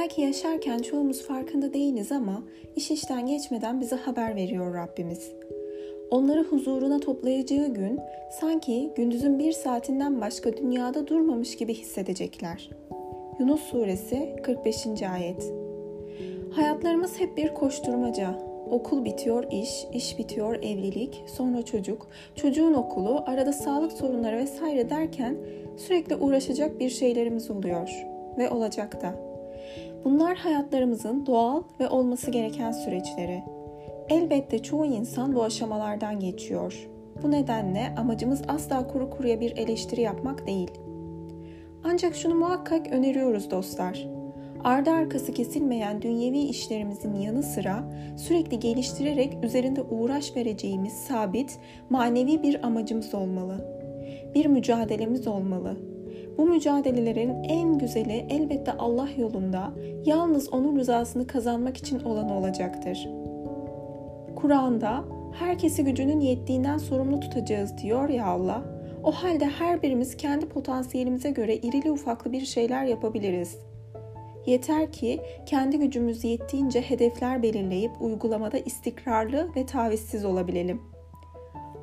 Belki yaşarken çoğumuz farkında değiliz ama iş işten geçmeden bize haber veriyor Rabbimiz. Onları huzuruna toplayacağı gün sanki gündüzün bir saatinden başka dünyada durmamış gibi hissedecekler. Yunus Suresi 45. Ayet Hayatlarımız hep bir koşturmaca. Okul bitiyor iş, iş bitiyor evlilik, sonra çocuk, çocuğun okulu, arada sağlık sorunları vesaire derken sürekli uğraşacak bir şeylerimiz oluyor ve olacak da. Bunlar hayatlarımızın doğal ve olması gereken süreçleri. Elbette çoğu insan bu aşamalardan geçiyor. Bu nedenle amacımız asla kuru kuruya bir eleştiri yapmak değil. Ancak şunu muhakkak öneriyoruz dostlar. Ardı arkası kesilmeyen dünyevi işlerimizin yanı sıra sürekli geliştirerek üzerinde uğraş vereceğimiz sabit, manevi bir amacımız olmalı. Bir mücadelemiz olmalı. Bu mücadelelerin en güzeli elbette Allah yolunda yalnız onun rızasını kazanmak için olan olacaktır. Kur'an'da herkesi gücünün yettiğinden sorumlu tutacağız diyor ya Allah. O halde her birimiz kendi potansiyelimize göre irili ufaklı bir şeyler yapabiliriz. Yeter ki kendi gücümüz yettiğince hedefler belirleyip uygulamada istikrarlı ve tavizsiz olabilelim.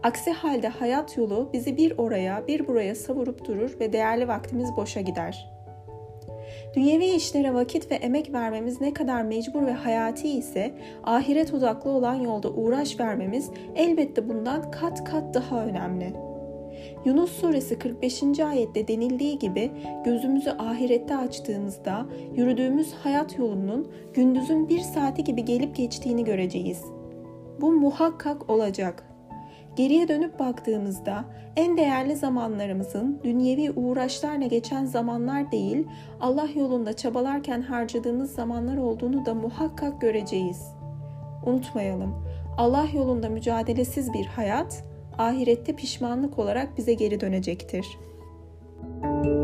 Aksi halde hayat yolu bizi bir oraya bir buraya savurup durur ve değerli vaktimiz boşa gider. Dünyevi işlere vakit ve emek vermemiz ne kadar mecbur ve hayati ise ahiret odaklı olan yolda uğraş vermemiz elbette bundan kat kat daha önemli.'' Yunus suresi 45. ayette denildiği gibi gözümüzü ahirette açtığımızda yürüdüğümüz hayat yolunun gündüzün bir saati gibi gelip geçtiğini göreceğiz. Bu muhakkak olacak. Geriye dönüp baktığımızda en değerli zamanlarımızın dünyevi uğraşlarla geçen zamanlar değil, Allah yolunda çabalarken harcadığımız zamanlar olduğunu da muhakkak göreceğiz. Unutmayalım, Allah yolunda mücadelesiz bir hayat, ahirette pişmanlık olarak bize geri dönecektir. Müzik